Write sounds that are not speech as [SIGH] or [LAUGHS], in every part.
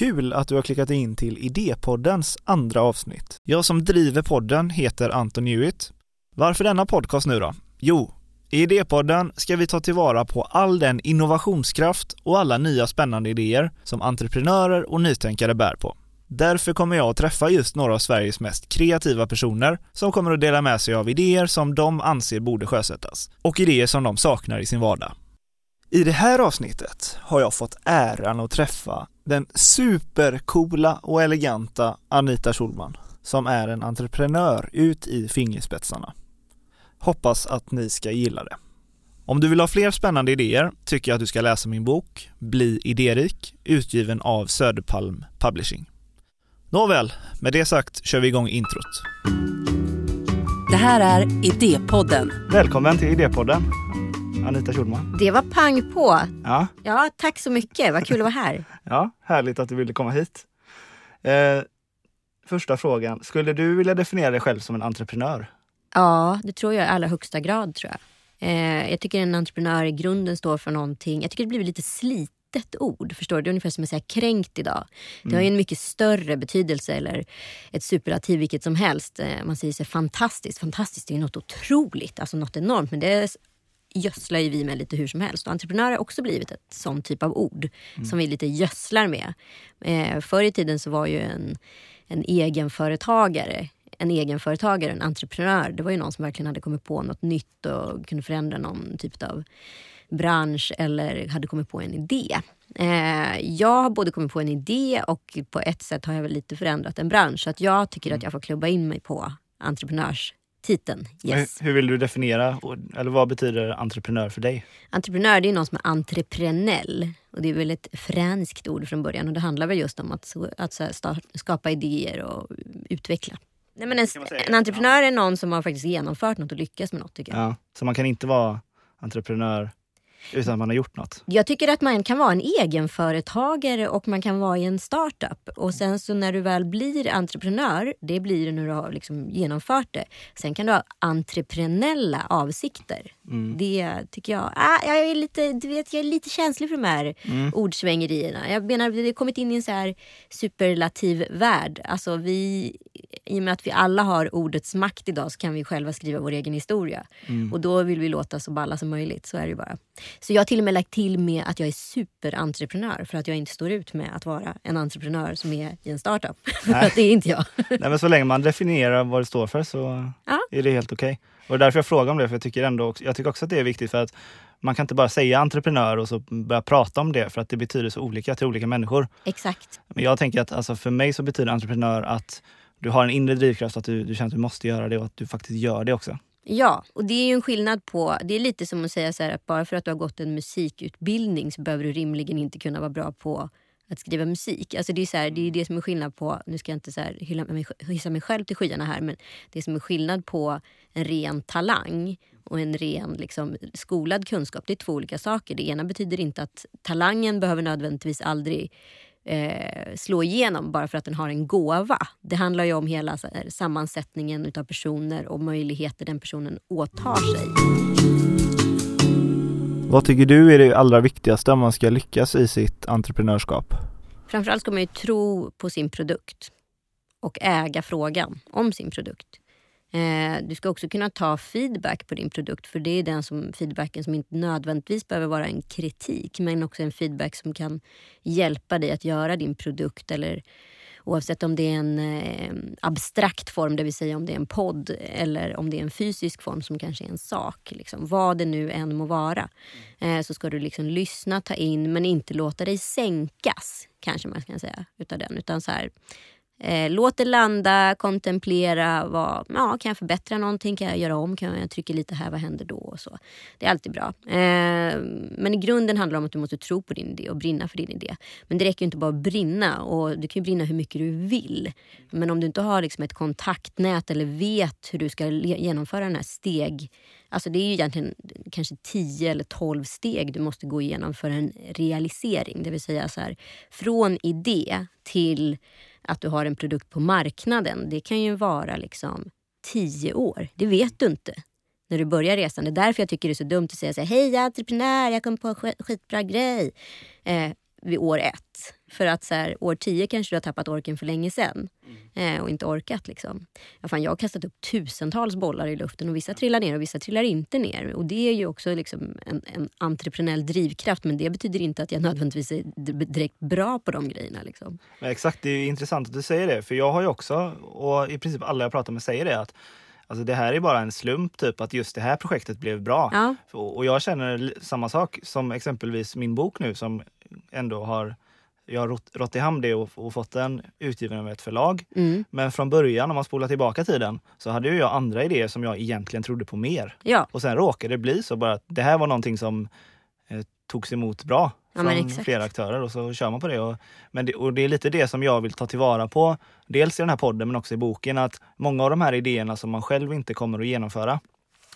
Kul att du har klickat in till Idépoddens andra avsnitt. Jag som driver podden heter Anton Hewitt. Varför denna podcast nu då? Jo, i Idépodden ska vi ta tillvara på all den innovationskraft och alla nya spännande idéer som entreprenörer och nytänkare bär på. Därför kommer jag att träffa just några av Sveriges mest kreativa personer som kommer att dela med sig av idéer som de anser borde sjösättas och idéer som de saknar i sin vardag. I det här avsnittet har jag fått äran att träffa den supercoola och eleganta Anita Schulman som är en entreprenör ut i fingerspetsarna. Hoppas att ni ska gilla det. Om du vill ha fler spännande idéer tycker jag att du ska läsa min bok Bli idérik utgiven av Söderpalm Publishing. Nåväl, med det sagt kör vi igång introt. Det här är Idépodden. Välkommen till Idépodden, Anita Schulman. Det var pang på. Ja, Ja, tack så mycket. Vad kul att vara här. [LAUGHS] ja, härligt att du ville komma hit. Eh, första frågan, skulle du vilja definiera dig själv som en entreprenör? Ja, det tror jag i allra högsta grad. tror jag. Eh, jag tycker en entreprenör i grunden står för någonting. Jag tycker det blir lite slitet ord. Förstår du? Det är ungefär som att säga kränkt idag. Det har ju en mycket större betydelse eller ett superlativ vilket som helst. Eh, man säger sig fantastiskt. Fantastiskt är ju något otroligt, alltså något enormt. Men det gödslar ju vi med lite hur som helst. Och entreprenör har också blivit ett sån typ av ord som vi lite gödslar med. Eh, förr i tiden så var ju en, en egenföretagare en egenföretagare, en entreprenör, det var ju någon som verkligen hade kommit på något nytt och kunde förändra någon typ av bransch eller hade kommit på en idé. Eh, jag har både kommit på en idé och på ett sätt har jag väl lite förändrat en bransch. Så att jag tycker att jag får klubba in mig på entreprenörstiteln. Yes. Hur, vill du definiera, eller vad betyder entreprenör för dig? Entreprenör det är någon som är entreprenell. Och det är väl ett franskt ord från början och det handlar väl just om att, att skapa idéer och utveckla. Nej, men en, en entreprenör är någon som har faktiskt genomfört något och lyckats med något tycker jag. Ja, så man kan inte vara entreprenör utan att man har gjort något? Jag tycker att man kan vara en egenföretagare och man kan vara i en startup. Och sen så när du väl blir entreprenör, det blir du när du har liksom genomfört det. Sen kan du ha entreprenella avsikter. Det tycker jag. Ah, jag, är lite, du vet, jag är lite känslig för de här ordsvängerierna. Jag menar, vi har kommit in i en så här superlativ värld. Alltså vi, I och med att vi alla har ordets makt idag så kan vi själva skriva vår egen historia. Och då vill vi låta så balla som möjligt. Så är det bara. Så jag har till och med lagt till med att jag är superentreprenör för att jag inte står ut med att vara en entreprenör som är i en startup. [LAUGHS] för att det är inte jag. Nej, men så länge man definierar vad det står för så Ja. är det helt okej. Och det är därför jag frågar om det, för jag tycker, ändå, också- jag tycker också att det är viktigt för att man kan inte bara säga entreprenör och så börja prata om det för att det betyder så olika till olika människor. Exakt. Men jag tänker att alltså, för mig så betyder entreprenör att du har en inre drivkraft, att du, du känner att du måste göra det och att du faktiskt gör det också. Ja, och det är ju en skillnad på... Det är lite som att säga så här att bara för att du har gått en musikutbildning så behöver du rimligen inte kunna vara bra på att skriva musik. Alltså det är så här, det är det som är skillnad på, nu ska jag inte så här hylla mig, hissa mig själv till skyarna här, men det som är skillnad på en ren talang och en ren liksom, skolad kunskap, det är två olika saker. Det ena betyder inte att talangen behöver nödvändigtvis aldrig eh, slå igenom bara för att den har en gåva. Det handlar ju om hela här, sammansättningen utav personer och möjligheter den personen åtar sig. Vad tycker du är det allra viktigaste om man ska lyckas i sitt entreprenörskap? Framförallt ska man ju tro på sin produkt och äga frågan om sin produkt. Eh, du ska också kunna ta feedback på din produkt för det är den som, feedbacken som inte nödvändigtvis behöver vara en kritik men också en feedback som kan hjälpa dig att göra din produkt eller oavsett om det är en eh, abstrakt form, det vill säga om det är en podd eller om det är en fysisk form som kanske är en sak. Liksom. Vad det nu än må vara. Eh, så ska du liksom lyssna, ta in men inte låta dig sänkas kanske man kan säga utav den. Utan så här, Eh, låt det landa, kontemplera. Vad, ja, kan jag förbättra någonting? Kan jag göra om? Kan jag trycka lite här? Vad händer då? Och så. Det är alltid bra. Eh, men i grunden handlar det om att du måste tro på din idé och brinna för din idé. Men det räcker ju inte bara att brinna. Och du kan ju brinna hur mycket du vill. Men om du inte har liksom ett kontaktnät eller vet hur du ska genomföra den här steg... Alltså det är ju egentligen kanske 10 eller 12 steg du måste gå igenom för en realisering. Det vill säga så här, från idé till att du har en produkt på marknaden. Det kan ju vara liksom tio år. Det vet du inte när du börjar resan. Det är därför jag tycker det är så dumt att säga så här, hej jag är entreprenör, jag kom på en skitbra grej. Eh, vid år ett. För att så här, år tio kanske du har tappat orken för länge sedan eh, och inte orkat. Liksom. Ja, fan, jag har kastat upp tusentals bollar i luften och vissa trillar ner och vissa trillar inte ner. Och Det är ju också liksom en, en entreprenell drivkraft men det betyder inte att jag nödvändigtvis är direkt bra på de grejerna. Liksom. Men exakt, det är intressant att du säger det. För jag har ju också, och i princip alla jag pratar med säger det, att Alltså det här är bara en slump, typ att just det här projektet blev bra. Ja. Och jag känner samma sak som exempelvis min bok nu som ändå har jag har rått i hamn det och, och, fått den utgiven av ett förlag. Mm. Men från början, om man spolar tillbaka tiden, så hade jag andra idéer som jag egentligen trodde på mer. Ja. Och sen råkade det bli så bara att det här var någonting som eh, togs emot bra Ja, från flera aktörer och så kör man på det. Och, men det, och det är lite det som jag vill ta tillvara på, dels i den här podden men också i boken, att många av de här idéerna som man själv inte kommer att genomföra,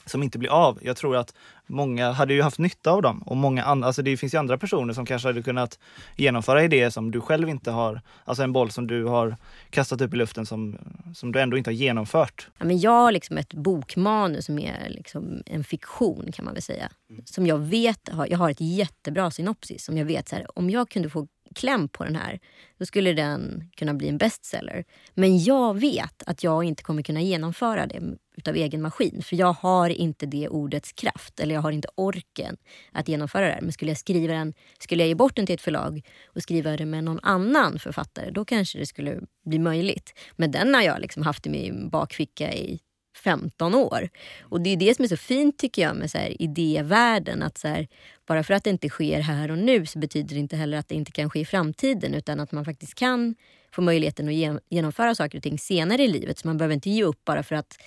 som inte blir av. Jag tror att många hade ju haft nytta av dem och många andra, alltså det finns ju andra personer som kanske hade kunnat genomföra idéer som du själv inte har, alltså en boll som du har kastat upp i luften som, som du ändå inte har genomfört. Ja, men jag har liksom ett bokmanus som är liksom en fiktion kan man väl säga. Som jag vet, jag har ett jättebra synopsis som jag vet så här, om jag kunde få kläm på den här, då skulle den kunna bli en bestseller. Men jag vet att jag inte kommer kunna genomföra det utav egen maskin. För jag har inte det ordets kraft, eller jag har inte orken att genomföra det här. Men skulle jag skriva den, skulle jag ge bort den till ett förlag och skriva det med någon annan författare, då kanske det skulle bli möjligt. Men den har jag liksom haft i min bakficka i 15 år. Och det är det som är så fint tycker jag med så här, idévärlden. Att så här, bara för att det inte sker här och nu så betyder det inte heller att det inte kan ske i framtiden. Utan att man faktiskt kan få möjligheten att genomföra saker och ting senare i livet. Så man behöver inte ge upp bara för att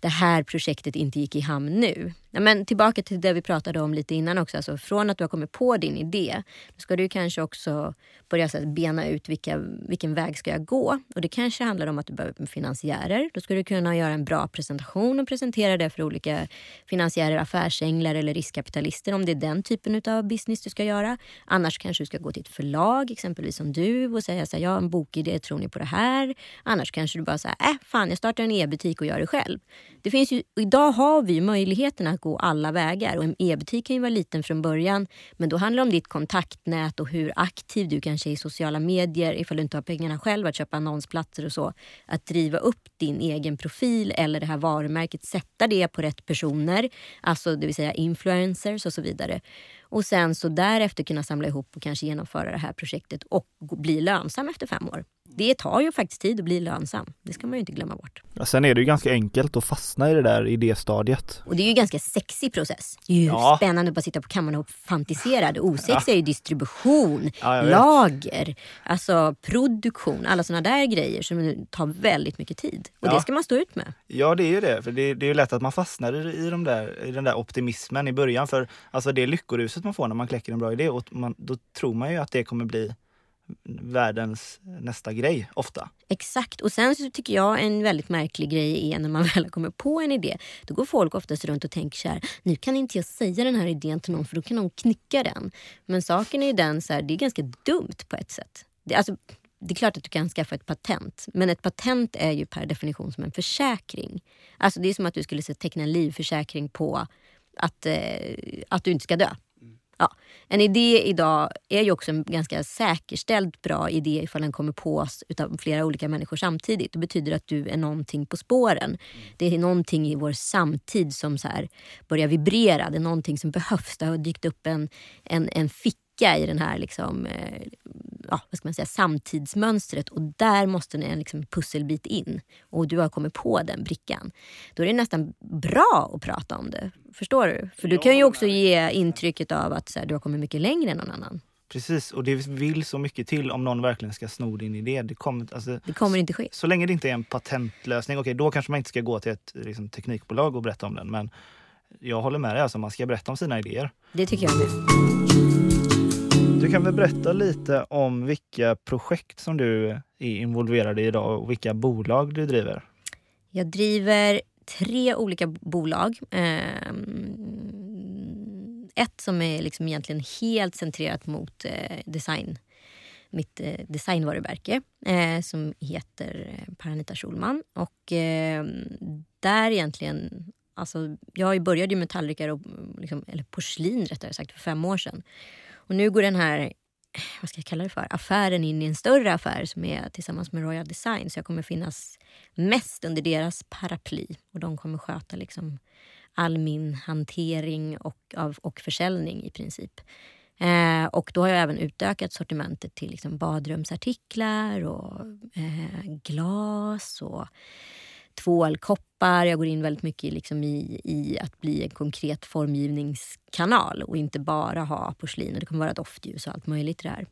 det här projektet inte gick i hamn nu. Ja, men tillbaka till det vi pratade om lite innan också. Alltså, från att du har kommit på din idé, då ska du kanske också börja så här, bena ut vilka, vilken väg ska jag gå. Och det kanske handlar om att du behöver finansiärer. Då ska du kunna göra en bra presentation och presentera det för olika finansiärer, affärsänglar eller riskkapitalister om det är den typen av business du ska göra. Annars kanske du ska gå till ett förlag, exempelvis som du och säga så här, jag har en bokidé, tror ni på det här? Annars kanske du bara säger, äh fan jag startar en e-butik och gör det själv. Det finns ju, idag har vi möjligheten att gå alla vägar och en e-butik kan ju vara liten från början men då handlar det om ditt kontaktnät och hur aktiv du kanske är i sociala medier ifall du inte har pengarna själv att köpa annonsplatser och så. Att driva upp din egen profil eller det här varumärket, sätta det på rätt personer, alltså det vill säga influencers och så vidare. Och sen så därefter kunna samla ihop och kanske genomföra det här projektet och bli lönsam efter fem år. Det tar ju faktiskt tid att bli lönsam. Det ska man ju inte glömma bort. Ja, sen är det ju ganska enkelt att fastna i det där idéstadiet. Och det är ju en ganska sexig process. Det är ju Ja. spännande att bara sitta på kammaren och fantisera. Det osexiga är ju distribution, Ja, lager, alltså produktion, alla såna där grejer som tar väldigt mycket tid. Och Ja. det ska man stå ut med. Ja, det är ju det. För det, det är ju lätt att man fastnar i, i, de där, i den där optimismen i början. För alltså det lyckoruset man får när man kläcker en bra idé, och man, då tror man ju att det kommer bli världens nästa grej ofta. Exakt. Och sen så tycker jag en väldigt märklig grej är när man [LAUGHS] väl kommer på en idé. Då går folk oftast runt och tänker så här, nu kan inte jag säga den här idén till någon för då kan någon knicka den. Men saken är ju den, så här, det är ganska dumt på ett sätt. Det, alltså, det är klart att du kan skaffa ett patent, men ett patent är ju per definition som en försäkring. Alltså det är som att du skulle teckna en livförsäkring på att, eh, att du inte ska dö. Ja. En idé idag är ju också en ganska säkerställd bra idé ifall den kommer på oss utav flera olika människor samtidigt. Det betyder att du är någonting på spåren. Det är någonting i vår samtid som så här börjar vibrera. Det är någonting som behövs. Det har dykt upp en, en, en ficka i den här liksom, eh, ja, vad ska man säga, samtidsmönstret och där måste en liksom, pusselbit in. Och du har kommit på den brickan. Då är det nästan bra att prata om det. Förstår du? För du kan ju också ge intrycket av att så här, du har kommit mycket längre än någon annan. Precis, och det vill så mycket till om någon verkligen ska sno din idé. Det kommer, alltså, Det kommer inte ske. så länge det inte är en patentlösning, okej då kanske man inte ska gå till ett liksom, teknikbolag och berätta om den. Men jag håller med dig, alltså, man ska berätta om sina idéer. Det tycker jag med. Du kan väl berätta lite om vilka projekt som du är involverad i idag och vilka bolag du driver? Jag driver tre olika bolag. Ehm, ett som är liksom egentligen helt centrerat mot eh, design. Mitt eh, designvarumärke eh, som heter eh, Paranita Schulman. Och eh, där egentligen Alltså, jag började ju med tallrikar, och, mm, liksom, eller porslin rättare sagt, för fem år sedan. Och nu går den här vad ska jag kalla det för, affären in i en större affär som är tillsammans med Royal Design. Så jag kommer finnas mest under deras paraply och de kommer sköta liksom all min hantering och, av, och försäljning i princip. Eh, och då har jag även utökat sortimentet till liksom badrumsartiklar och eh, glas och tvålkoppar. Jag går in väldigt mycket liksom i, i att bli en konkret formgivningskanal och inte bara ha porslin. Och det kommer vara doftljus och allt möjligt där.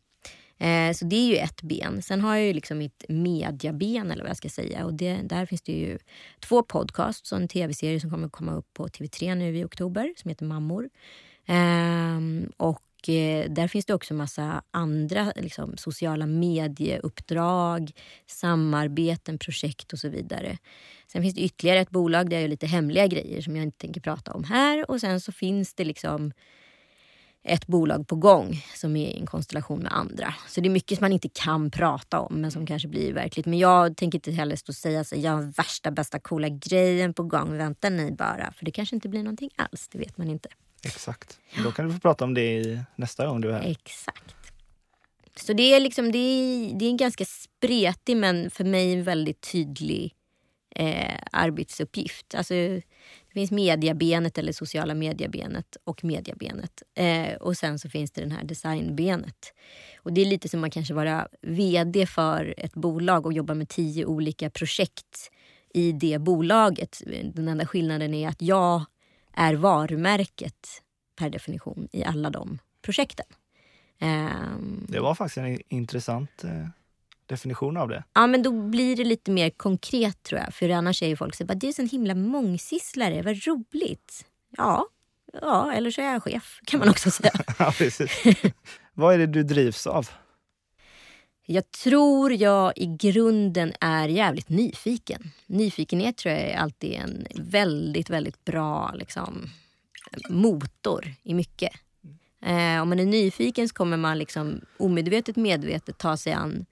Eh, så det är ju ett ben. Sen har jag ju liksom mitt mediaben eller vad jag ska säga. Och det, där finns det ju två podcasts och en tv-serie som kommer komma upp på TV3 nu i oktober som heter Mammor. Eh, och Eh, där finns det också massa andra liksom, sociala medieuppdrag, samarbeten, projekt och så vidare. Sen finns det ytterligare ett bolag där jag gör lite hemliga grejer som jag inte tänker prata om här. Och sen så finns det liksom ett bolag på gång som är i en konstellation med andra. Så det är mycket som man inte kan prata om men som kanske blir verkligt. Men jag tänker inte heller stå och säga så jag har värsta bästa coola grejen på gång. Vänta ni bara. För det kanske inte blir någonting alls. Det vet man inte. Exakt. Då kan du få prata om det nästa gång du är här. Exakt. Så det är, liksom, det är, det är en ganska spretig men för mig väldigt tydlig eh, arbetsuppgift. Alltså, det finns mediabenet eller sociala mediebenet och mediabenet. Eh, och sen så finns det den här designbenet. Och det är lite som att kanske vara vd för ett bolag och jobba med tio olika projekt i det bolaget. Den enda skillnaden är att jag är varumärket per definition i alla de projekten. Um, det var faktiskt en intressant eh, definition av det. Ja, men då blir det lite mer konkret tror jag. För annars säger folk så bara, du är en himla mångsysslare, vad roligt. Ja, ja, eller så är jag chef kan man också säga. [LAUGHS] ja, precis. vad är det du drivs av? Jag tror jag i grunden är jävligt nyfiken. Nyfikenhet tror jag är alltid en väldigt, väldigt bra liksom, motor i mycket. Eh, om man är nyfiken så kommer man liksom omedvetet medvetet ta sig an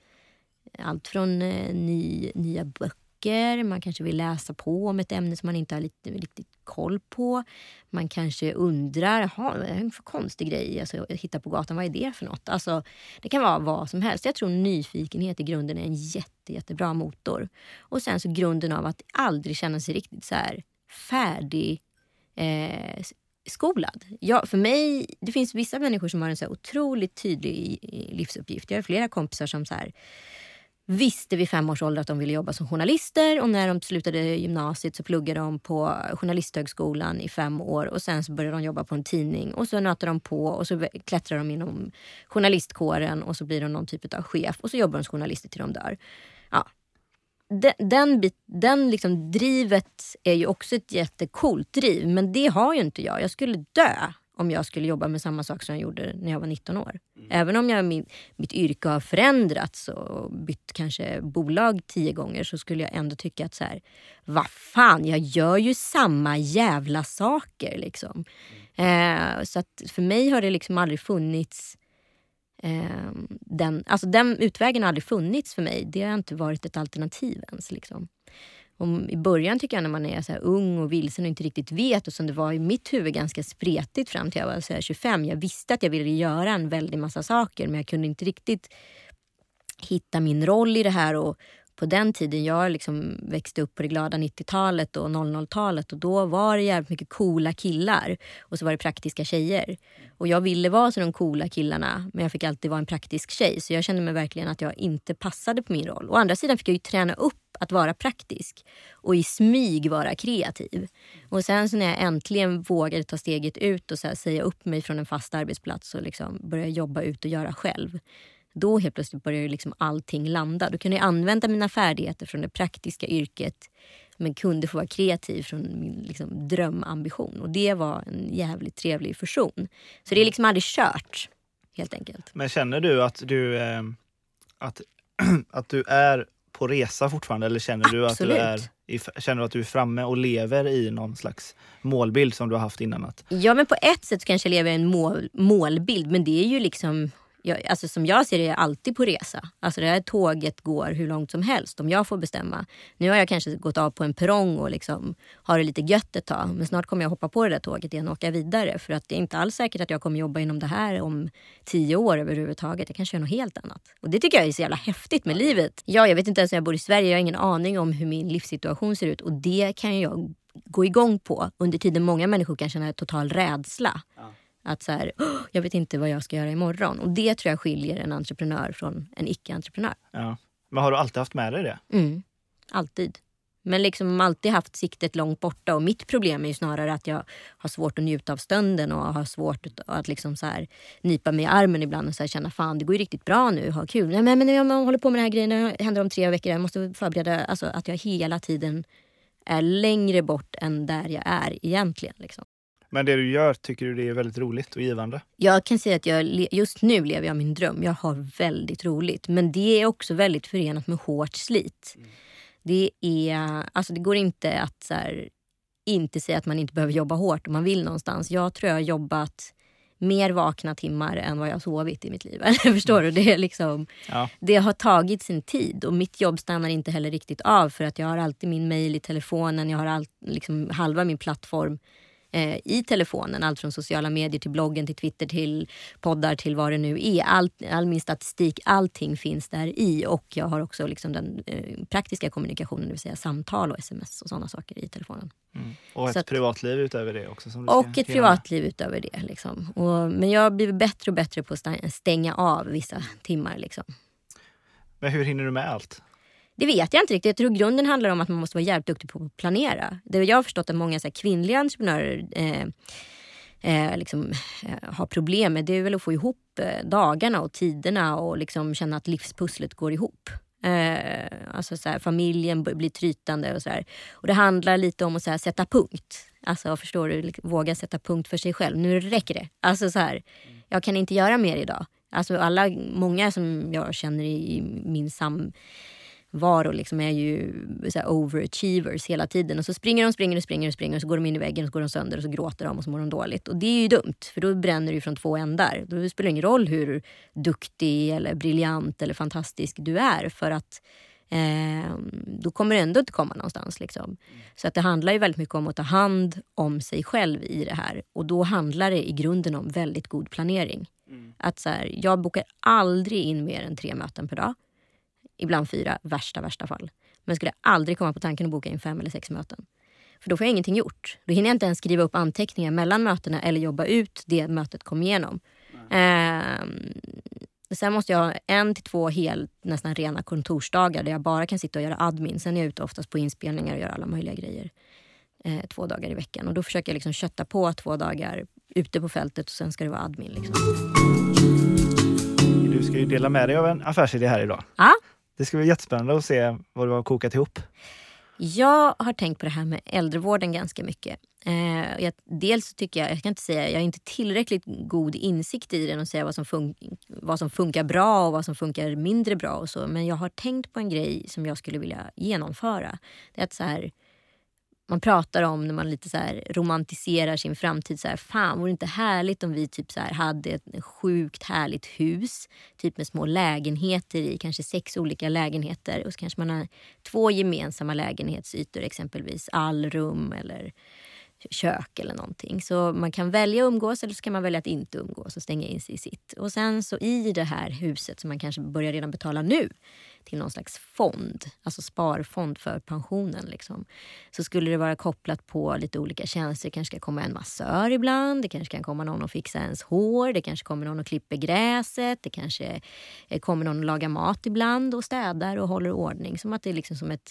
allt från eh, ny, nya böcker böcker, man kanske vill läsa på om ett ämne som man inte har lite, riktigt koll på. Man kanske undrar, jaha, vad är det för konstig grej alltså, jag hittar på gatan, vad är det för något? Alltså, det kan vara vad som helst. Jag tror nyfikenhet i grunden är en jätte, jättebra motor. Och sen så grunden av att aldrig känna sig riktigt så här färdig eh, skolad. Ja, för mig, det finns vissa människor som har en så otroligt tydlig livsuppgift. Jag har flera kompisar som så här, visste vid fem års ålder att de ville jobba som journalister och när de slutade gymnasiet så pluggade de på Journalisthögskolan i fem år och sen så började de jobba på en tidning och så nöter de på och så klättrar de inom journalistkåren och så blir de någon typ av chef och så jobbar de som journalister till de dör. Ja. Den, den, bit, den liksom drivet är ju också ett jättecoolt driv men det har ju inte jag. Jag skulle dö om jag skulle jobba med samma sak som jag gjorde när jag var 19 år. Mm. Även om jag, min, mitt yrke har förändrats och bytt kanske bolag tio gånger så skulle jag ändå tycka att så här, vad fan, jag gör ju samma jävla saker. Liksom. Mm. Eh, så att för mig har det liksom aldrig funnits eh, den, alltså den utvägen har aldrig funnits för mig. Det har inte varit ett alternativ ens. Liksom om, I början tycker jag när man är så ung och vilsen och inte riktigt vet och som det var i mitt huvud ganska spretigt fram till jag var så 25. Jag visste att jag ville göra en väldig massa saker men jag kunde inte riktigt hitta min roll i det här. Och på den tiden, jag liksom växte upp på det glada 90-talet och 00-talet och då var det jävligt mycket coola killar och så var det praktiska tjejer. Och jag ville vara som de coola killarna men jag fick alltid vara en praktisk tjej så jag kände mig verkligen att jag inte passade på min roll. Å andra sidan fick jag ju träna upp att vara praktisk och i smyg vara kreativ. Och sen så när jag äntligen vågade ta steget ut och så säga upp mig från en fast arbetsplats och liksom börja jobba ut och göra själv. Då helt plötsligt började liksom allting landa. Då kunde jag använda mina färdigheter från det praktiska yrket men kunde få vara kreativ från min liksom, drömambition. Och det var en jävligt trevlig fusion. Så det är liksom aldrig kört, helt enkelt. Men känner du att du, eh, att, [CLEARS THROAT] att du är på resa fortfarande eller känner du, att du är, känner du att du är framme och lever i någon slags målbild som du har haft innan? Att... Ja men på ett sätt kanske jag lever i en mål, målbild men det är ju liksom jag, alltså som jag ser det är jag alltid på resa. Alltså det här tåget går hur långt som helst om jag får bestämma. Nu har jag kanske gått av på en perrong och liksom har det lite gött ett tag. Men snart kommer jag hoppa på det där tåget igen och åka vidare. För att det är inte alls säkert att jag kommer jobba inom det här om tio år överhuvudtaget. Jag kanske gör något helt annat. Och det tycker jag är så jävla häftigt med livet. Ja, jag vet inte ens om jag bor i Sverige. Jag har ingen aning om hur min livssituation ser ut. Och det kan jag gå igång på under tiden många människor kan känna total rädsla. Ja. Att så här, oh, jag vet inte vad jag ska göra imorgon. Och det tror jag skiljer en entreprenör från en icke-entreprenör. Ja. Men har du alltid haft med dig det? Mm, alltid. Men liksom alltid haft siktet långt borta. Och mitt problem är ju snarare att jag har svårt att njuta av stunden och har svårt att liksom så här, nypa mig i armen ibland och så här, känna fan det går ju riktigt bra nu, ha kul. Nej, men, men jag håller på med den här grejen, det händer om tre veckor, jag måste förbereda. Alltså att jag hela tiden är längre bort än där jag är egentligen. Liksom. Men det du gör, tycker du det är väldigt roligt och givande? Jag kan säga att jag, just nu lever jag min dröm. Jag har väldigt roligt. Men det är också väldigt förenat med hårt slit. Mm. Det, är, alltså det går inte att här, inte säga att man inte behöver jobba hårt om man vill någonstans. Jag tror jag har jobbat mer vakna timmar än vad jag har sovit i mitt liv. [LAUGHS] Förstår du? Det, är liksom, ja. det har tagit sin tid och mitt jobb stannar inte heller riktigt av för att jag har alltid min mail i telefonen, jag har all, liksom, halva min plattform eh, i telefonen. Allt från sociala medier till bloggen, till Twitter, till poddar, till vad det nu är. All, all min statistik, allting finns där i. Och jag har också liksom den eh, praktiska kommunikationen, det vill säga samtal och sms och sådana saker i telefonen. Mm. Och ett att, privatliv utöver det också? och ett privatliv utöver det. Liksom. Och, men jag har blivit bättre och bättre på att stänga av vissa timmar. Liksom. Men hur hinner du med allt? Det vet jag inte riktigt. Jag tror grunden handlar om att man måste vara jävligt duktig på att planera. Det jag har förstått att många så här, kvinnliga entreprenörer eh, eh, liksom, eh, har problem med det är väl att få ihop eh, dagarna och tiderna och liksom känna att livspusslet går ihop. Eh, alltså så här, familjen blir trytande och så här. Och det handlar lite om att så här, sätta punkt. Alltså förstår du, liksom, våga sätta punkt för sig själv. Nu räcker det. Alltså så här, jag kan inte göra mer idag. Alltså alla, många som jag känner i min sam var liksom är ju så overachievers hela tiden. Och så springer de, springer och springer och springer och så går de in i väggen och så går de sönder och så gråter de och så mår de dåligt. Och det är ju dumt för då bränner du från två ändar. Då spelar det ingen roll hur duktig eller briljant eller fantastisk du är för att eh, då kommer du ändå inte komma någonstans. Liksom. Så att det handlar ju väldigt mycket om att ta hand om sig själv i det här. Och då handlar det i grunden om väldigt god planering. Mm. Att så här, jag bokar aldrig in mer än tre möten per dag ibland fyra, värsta värsta fall. Men jag skulle aldrig komma på tanken att boka in fem eller sex möten. För då får jag ingenting gjort. Då hinner jag inte ens skriva upp anteckningar mellan mötena eller jobba ut det mötet kom igenom. Eh, sen måste jag ha en till två helt nästan rena kontorsdagar där jag bara kan sitta och göra admin. Sen är jag ute oftast på inspelningar och gör alla möjliga grejer. Eh, två dagar i veckan. Och då försöker jag liksom kötta på två dagar ute på fältet och sen ska det vara admin. Liksom. Du ska ju dela med dig av en affärsidé här idag. Ja. Det ska bli jättespännande att se vad du har kokat ihop. Jag har tänkt på det här med äldrevården ganska mycket. Eh, jag, dels tycker jag, jag kan inte säga, jag har inte tillräckligt god insikt i den och säga vad som, fun vad som funkar bra och vad som funkar mindre bra och så. Men jag har tänkt på en grej som jag skulle vilja genomföra. Det är att så här, man pratar om när man lite så romantiserar sin framtid. Så här, Fan, vore det inte härligt om vi typ så här hade ett sjukt härligt hus. Typ med små lägenheter i, kanske sex olika lägenheter. Och så kanske man har två gemensamma lägenhetsytor, exempelvis allrum eller kök eller någonting. Så man kan välja att umgås eller så kan man välja att inte umgås och stänga in sig i sitt. Och sen så i det här huset som man kanske börjar redan betala nu till någon slags fond, alltså sparfond för pensionen. Liksom. Så skulle det vara kopplat på lite olika tjänster. Det kanske ska komma en massör ibland, det kanske kan komma någon och fixa ens hår, det kanske kommer någon och klipper gräset, det kanske eh, kommer någon och lagar mat ibland och städar och håller ordning. Som att det är liksom som ett,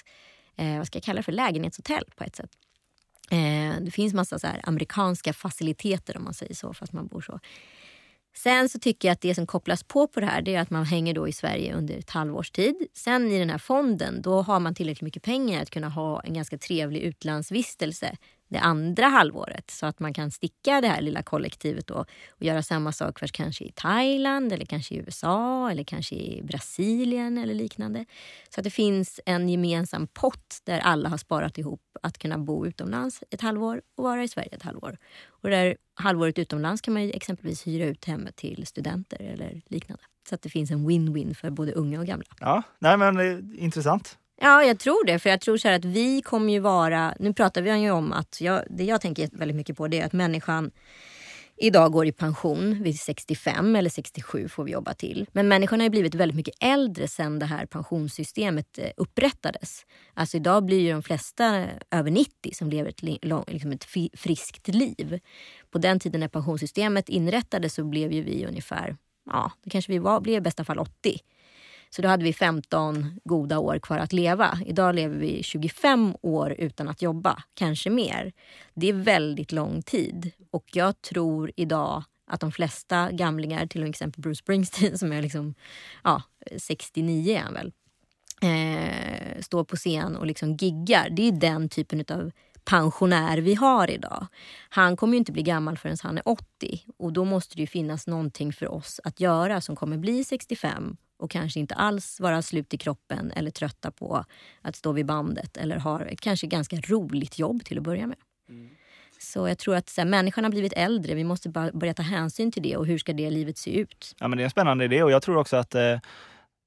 eh, vad ska jag kalla det för, lägenhetshotell på ett sätt. Eh, det finns massa så amerikanska faciliteter om man säger så, fast man bor så. Sen så tycker jag att det som kopplas på på det här det är att man hänger då i Sverige under ett halvårs tid. Sen i den här fonden då har man tillräckligt mycket pengar att kunna ha en ganska trevlig utlandsvistelse det andra halvåret så att man kan sticka det här lilla kollektivet då och göra samma sak först kanske i Thailand eller kanske i USA eller kanske i Brasilien eller liknande. Så att det finns en gemensam pott där alla har sparat ihop att kunna bo utomlands ett halvår och vara i Sverige ett halvår. Och det där halvåret utomlands kan man exempelvis hyra ut hemmet till studenter eller liknande. Så att det finns en win-win för både unga och gamla. Ja, nej men eh, intressant. Ja, jag tror det. För jag tror så att vi kommer ju vara... Nu pratar vi ju om att... Jag, det jag tänker väldigt mycket på det är att människan idag går i pension vid 65 eller 67 får vi jobba till. Men människan har ju blivit väldigt mycket äldre sen det här pensionssystemet eh, upprättades. Alltså idag blir ju de flesta eh, över 90 som lever ett, liksom ett friskt liv. På den tiden när pensionssystemet inrättades så blev ju vi ungefär, ja, då kanske vi var, blev i bästa fall 80. Så då hade vi 15 goda år kvar att leva. Idag lever vi 25 år utan att jobba, kanske mer. Det är väldigt lång tid. Och jag tror idag att de flesta gamlingar, till exempel Bruce Springsteen [LAUGHS] som är liksom, ja, 69 är han väl, eh, står på scen och liksom giggar. Det är den typen av pensionär vi har idag. Han kommer ju inte bli gammal förrän han är 80 och då måste det ju finnas någonting för oss att göra som kommer bli 65 och kanske inte alls vara slut i kroppen eller trötta på att stå vid bandet eller har ett kanske ganska roligt jobb till att börja med. Mm. Så jag tror att så här, människan har blivit äldre. Vi måste bara börja ta hänsyn till det och hur ska det livet se ut? Ja, men det är en spännande idé och jag tror också att eh,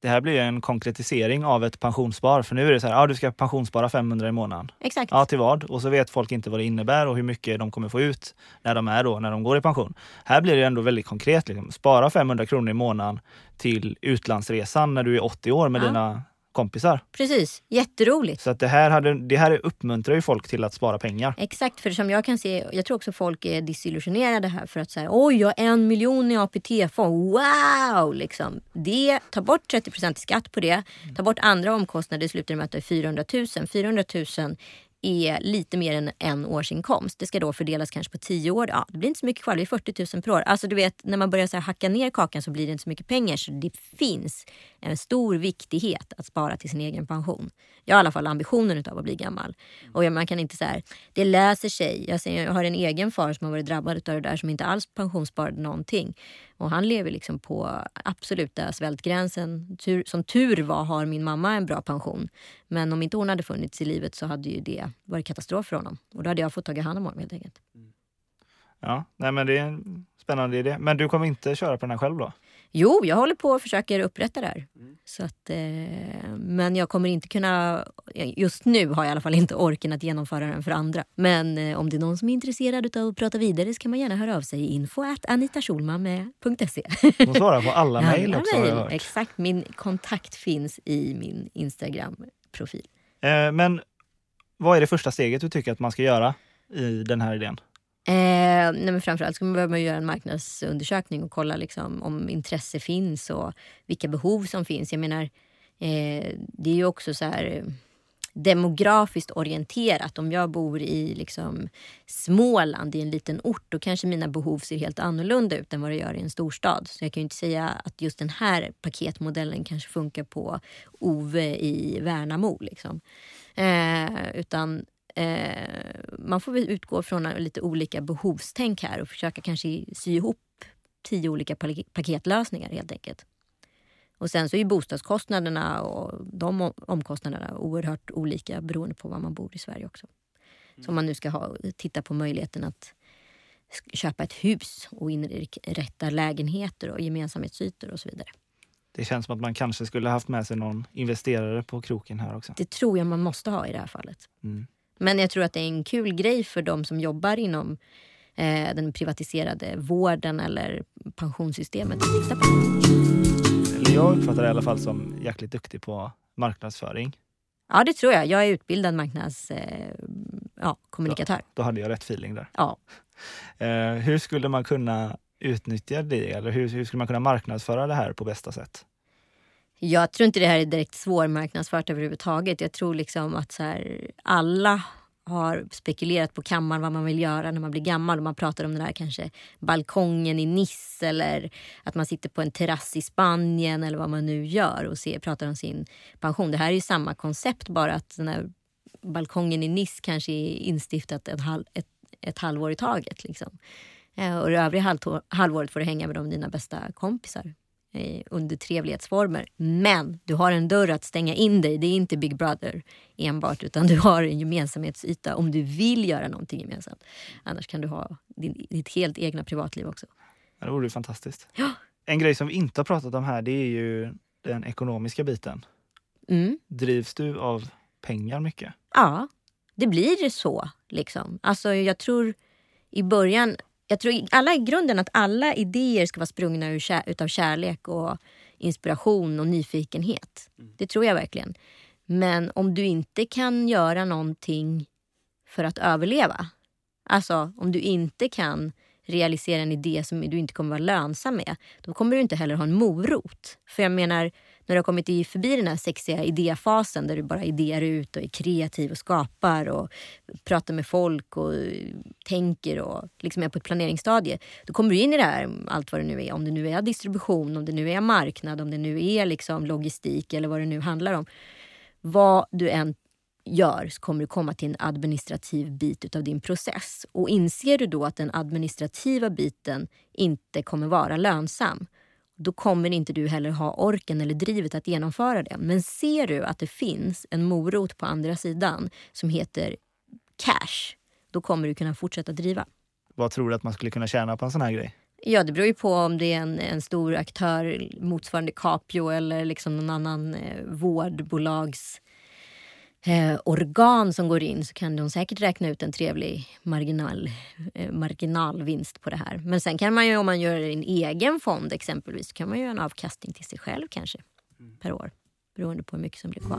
det här blir en konkretisering av ett pensionsspar. För nu är det så här, ja, du ska pensionsspara 500 i månaden. Exakt. Ja, till vad? Och så vet folk inte vad det innebär och hur mycket de kommer få ut när de är då, när de går i pension. Här blir det ändå väldigt konkret. Liksom. Spara 500 kronor i månaden till utlandsresan när du är 80 år med ja. dina kompisar. Precis, jätteroligt. Så att det, här hade, det här uppmuntrar ju folk till att spara pengar. Exakt, för som jag kan se, jag tror också folk är desillusionerade här för att säga oj jag har en miljon i APT-fond, wow! Liksom. Det, ta bort 30 i skatt på det, ta bort andra omkostnader, det slutar med att det är 400 000. 400 000 är lite mer än en årsinkomst. Det ska då fördelas kanske på tio år. Ja, det blir inte så mycket kvar, det är 40 000 per år. Alltså du vet, när man börjar så hacka ner kakan så blir det inte så mycket pengar. Så det finns en stor viktighet att spara till sin egen pension. Jag har i alla fall ambitionen av att bli gammal. Och man kan inte så här, det löser sig. Jag, jag har en egen far som har varit drabbad av det där som inte alls pensionssparade någonting. Och han lever liksom på absoluta svältgränsen. Tur, som tur var har min mamma en bra pension. Men om inte hon hade funnits i livet så hade ju det varit katastrof för honom. Och då hade jag fått ta hand om honom helt enkelt. Ja, nej men det är en spännande idé. Men du kommer inte köra på den här själv då? Jo, jag håller på och försöker upprätta det här. Mm. Så att, eh, men jag kommer inte kunna... Just nu har jag i alla fall inte orken att genomföra den för andra. Men eh, om det är någon som är intresserad av att prata vidare så kan man gärna höra av sig i info anitaschulman.se. Hon svarar på alla mejl också mail. Exakt, min kontakt finns i min Instagram-profil. Eh, men vad är det första steget du tycker att man ska göra i den här idén? Eh, nej men framförallt ska man behöva göra en marknadsundersökning och kolla liksom om intresse finns och vilka behov som finns. Jag menar, eh, det är ju också så här eh, demografiskt orienterat. Om jag bor i liksom Småland, i en liten ort, då kanske mina behov ser helt annorlunda ut än vad det gör i en storstad. Så jag kan ju inte säga att just den här paketmodellen kanske funkar på Ove i Värnamo. Liksom. Eh, utan Eh, man får väl utgå från lite olika behovstänk här och försöka kanske sy ihop tio olika paketlösningar helt enkelt. Och sen så är bostadskostnaderna och de omkostnaderna oerhört olika beroende på var man bor i Sverige också. Så om man nu ska ha, titta på möjligheten att köpa ett hus och inrätta lägenheter och gemensamhetsytor och så vidare. Det känns som att man kanske skulle haft med sig någon investerare på kroken här också. Det tror jag man måste ha i det här fallet. Mm. Men jag tror att det är en kul grej för de som jobbar inom eh, den privatiserade vården eller pensionssystemet att titta på. Jag uppfattar det i alla fall som jäkligt duktig på marknadsföring. Ja, det tror jag. Jag är utbildad marknadskommunikatör. Eh, ja, då hade jag rätt feeling där. Ja. [LAUGHS] Eh, hur skulle man kunna utnyttja det? Eller hur, hur skulle man kunna marknadsföra det här på bästa sätt? Jag tror inte det här är direkt svårmarknadsfört överhuvudtaget. Jag tror liksom att så här, alla har spekulerat på kammaren vad man vill göra när man blir gammal. man pratar om den där kanske balkongen i Nice eller att man sitter på en terrass i Spanien eller vad man nu gör och ser, pratar om sin pension. Det här är ju samma koncept bara att den här balkongen i Nice kanske är instiftat ett, halv, ett, ett halvår i taget. Liksom. Eh, och det övriga halvåret får du hänga med de dina bästa kompisar under trevlighetsformer. Men du har en dörr att stänga in dig. Det är inte Big Brother enbart utan du har en gemensamhetsyta om du vill göra någonting gemensamt. Annars kan du ha din, ditt helt egna privatliv också. Det vore ju fantastiskt. Ja. En grej som vi inte har pratat om här det är ju den ekonomiska biten. Mm. Drivs du av pengar mycket? Ja, det blir så. Liksom. Alltså, jag tror i början... Jag tror alla i grunden att alla idéer ska vara sprungna ur kär, utav kärlek och inspiration och nyfikenhet. Det tror jag verkligen. Men om du inte kan göra någonting för att överleva. Alltså om du inte kan realisera en idé som du inte kommer vara lönsam med. Då kommer du inte heller ha en morot. För jag menar, när du har kommit i förbi den här sexiga idéfasen där du bara idéar ut och är kreativ och skapar och pratar med folk och eh, tänker och liksom är på ett planeringsstadie. Då kommer du in i det här, allt vad det nu är. Om det nu är distribution, om det nu är marknad, om det nu är liksom logistik eller vad det nu handlar om. Vad du än gör så kommer du komma till en administrativ bit av din process. Och inser du då att den administrativa biten inte kommer vara lönsam då kommer inte du heller ha orken eller drivet att genomföra det. Men ser du att det finns en morot på andra sidan som heter cash, då kommer du kunna fortsätta driva. Vad tror du att man skulle kunna tjäna på en sån här grej? Ja, det beror ju på om det är en, en stor aktör motsvarande Capio eller liksom någon annan eh, vårdbolags eh, organ som går in så kan de säkert räkna ut en trevlig marginal, eh, marginalvinst på det här. Men sen kan man ju om man gör en egen fond exempelvis kan man göra en avkastning till sig själv kanske per år. Beroende på hur mycket som blir kvar.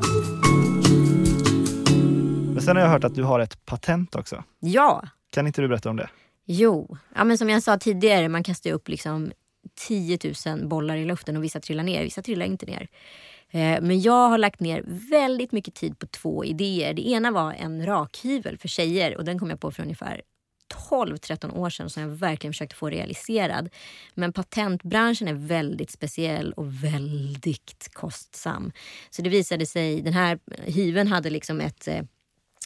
Men sen har jag hört att du har ett patent också. Ja, Kan inte du berätta om det? jo. Ja, men som jag sa tidigare, man kastar ju upp liksom 10 000 bollar i luften och vissa trillar ner, vissa trillar inte ner. Eh, men jag har lagt ner väldigt mycket tid på två idéer. Det ena var en rakhyvel för tjejer och den kom jag på för ungefär 12-13 år sedan som jag verkligen försökte få realiserad. Men patentbranschen är väldigt speciell och väldigt kostsam. Så det visade sig, den här hyveln hade liksom ett eh,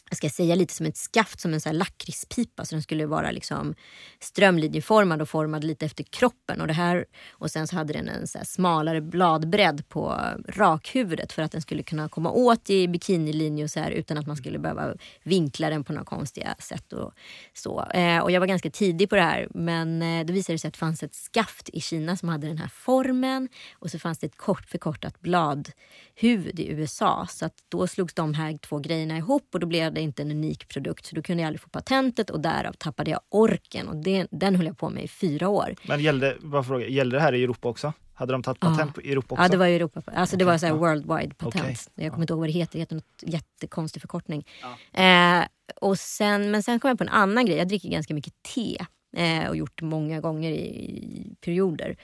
jag ska säga lite som ett skaft, som en så lakritspipa. Så den skulle vara liksom strömlinjeformad och formad lite efter kroppen. Och, det här, och sen så hade den en så här smalare bladbredd på rakhuvudet för att den skulle kunna komma åt i bikinilinje och så här utan att man skulle behöva vinkla den på några konstiga sätt. Och, så. Eh, och jag var ganska tidig på det här men eh, det visade sig att det fanns ett skaft i Kina som hade den här formen och så fanns det ett kort förkortat bladhuvud i USA. Så att då slogs de här två grejerna ihop och då blev det inte en unik produkt. Så då kunde jag aldrig få patentet och därav tappade jag orken. Och det, den höll jag på med i fyra år. Men gällde, bara fråga, gällde det här i Europa också? Hade de tagit patent på i Europa också? Ja, det var i Europa. Alltså det Okej, var så här ja. worldwide patent. Okej, Jag kommer inte ihåg vad det heter. Det heter något jättekonstig förkortning. Eh, och sen, men sen kom jag på en annan grej. Jag dricker ganska mycket te. Eh, och gjort det många gånger i, i perioder.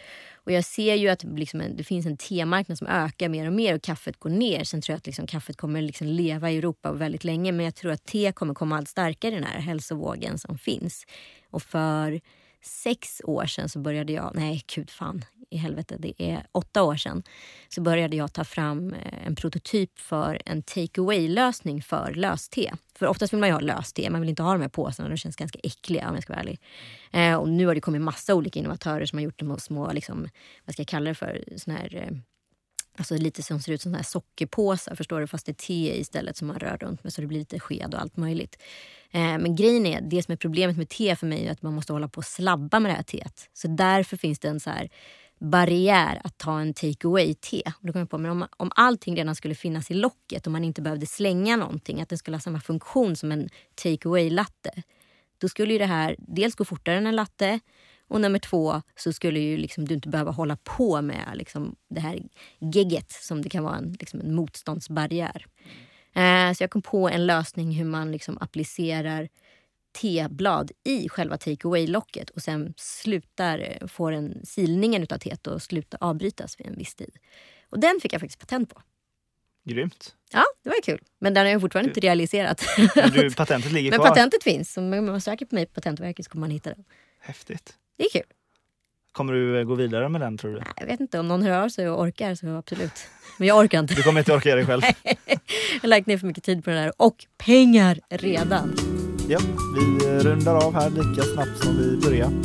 Och jag ser ju att liksom en, det finns en temarknad som ökar mer och mer och kaffet går ner. Sen tror jag att liksom kaffet kommer liksom leva i Europa väldigt länge. Men jag tror att te kommer komma allt starkare i den här hälsovågen som finns. Och för sex år sedan så började jag, nej gud fan i helvete, det är åtta år sedan, så började jag ta fram eh, en prototyp för en take away-lösning för löste. För oftast vill man ju ha löste, man vill inte ha de här påsarna, de känns ganska äckliga om jag ska vara ärlig. Eh, och nu har det kommit massa olika innovatörer som har gjort de här små, liksom, vad ska jag kalla det för, såna här eh, Alltså lite som ser ut som här sockerpåsar, förstår du? Fast det är te istället som man rör runt med så det blir lite sked och allt möjligt. Eh, men grejen är, det som är problemet med te för mig är att man måste hålla på och slabba med det här teet. Så därför finns det en så här barriär att ta en take away-te. Då kom jag på, men om, om allting redan skulle finnas i locket och man inte behövde slänga någonting, att den skulle ha samma funktion som en take away-latte. Då skulle ju det här dels gå fortare än en latte och nummer två så skulle ju liksom du inte behöva hålla på med liksom det här gegget som det kan vara en, liksom en motståndsbarriär. Eh, så jag kom på en lösning hur man liksom applicerar teblad i själva take away-locket och sen slutar, eh, får en silningen utav teet och slutar avbrytas vid en viss tid. Och den fick jag faktiskt patent på. Grymt. Ja, det var ju kul. Men den har jag fortfarande inte realiserat. Men du, patentet ligger [LAUGHS] Men kvar. patentet finns. Om man söker på mig på Patentverket så kommer man hitta den. Häftigt. Det är kul. Kommer du eh, gå vidare med den tror du? Jag vet inte, om någon hör av sig och orkar så absolut. Men jag orkar inte. Du kommer inte orka göra det själv? [LAUGHS] jag har lagt ner för mycket tid på det där. Och pengar redan. Ja, vi eh, rundar av här lika snabbt som vi började.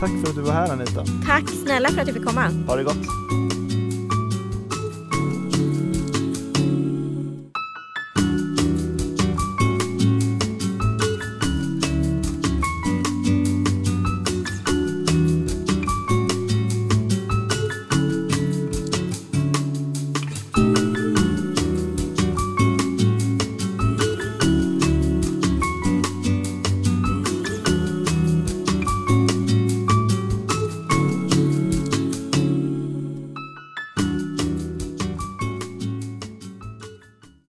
Tack för att du var här Anita. Tack snälla för att jag fick komma. Ha det gott.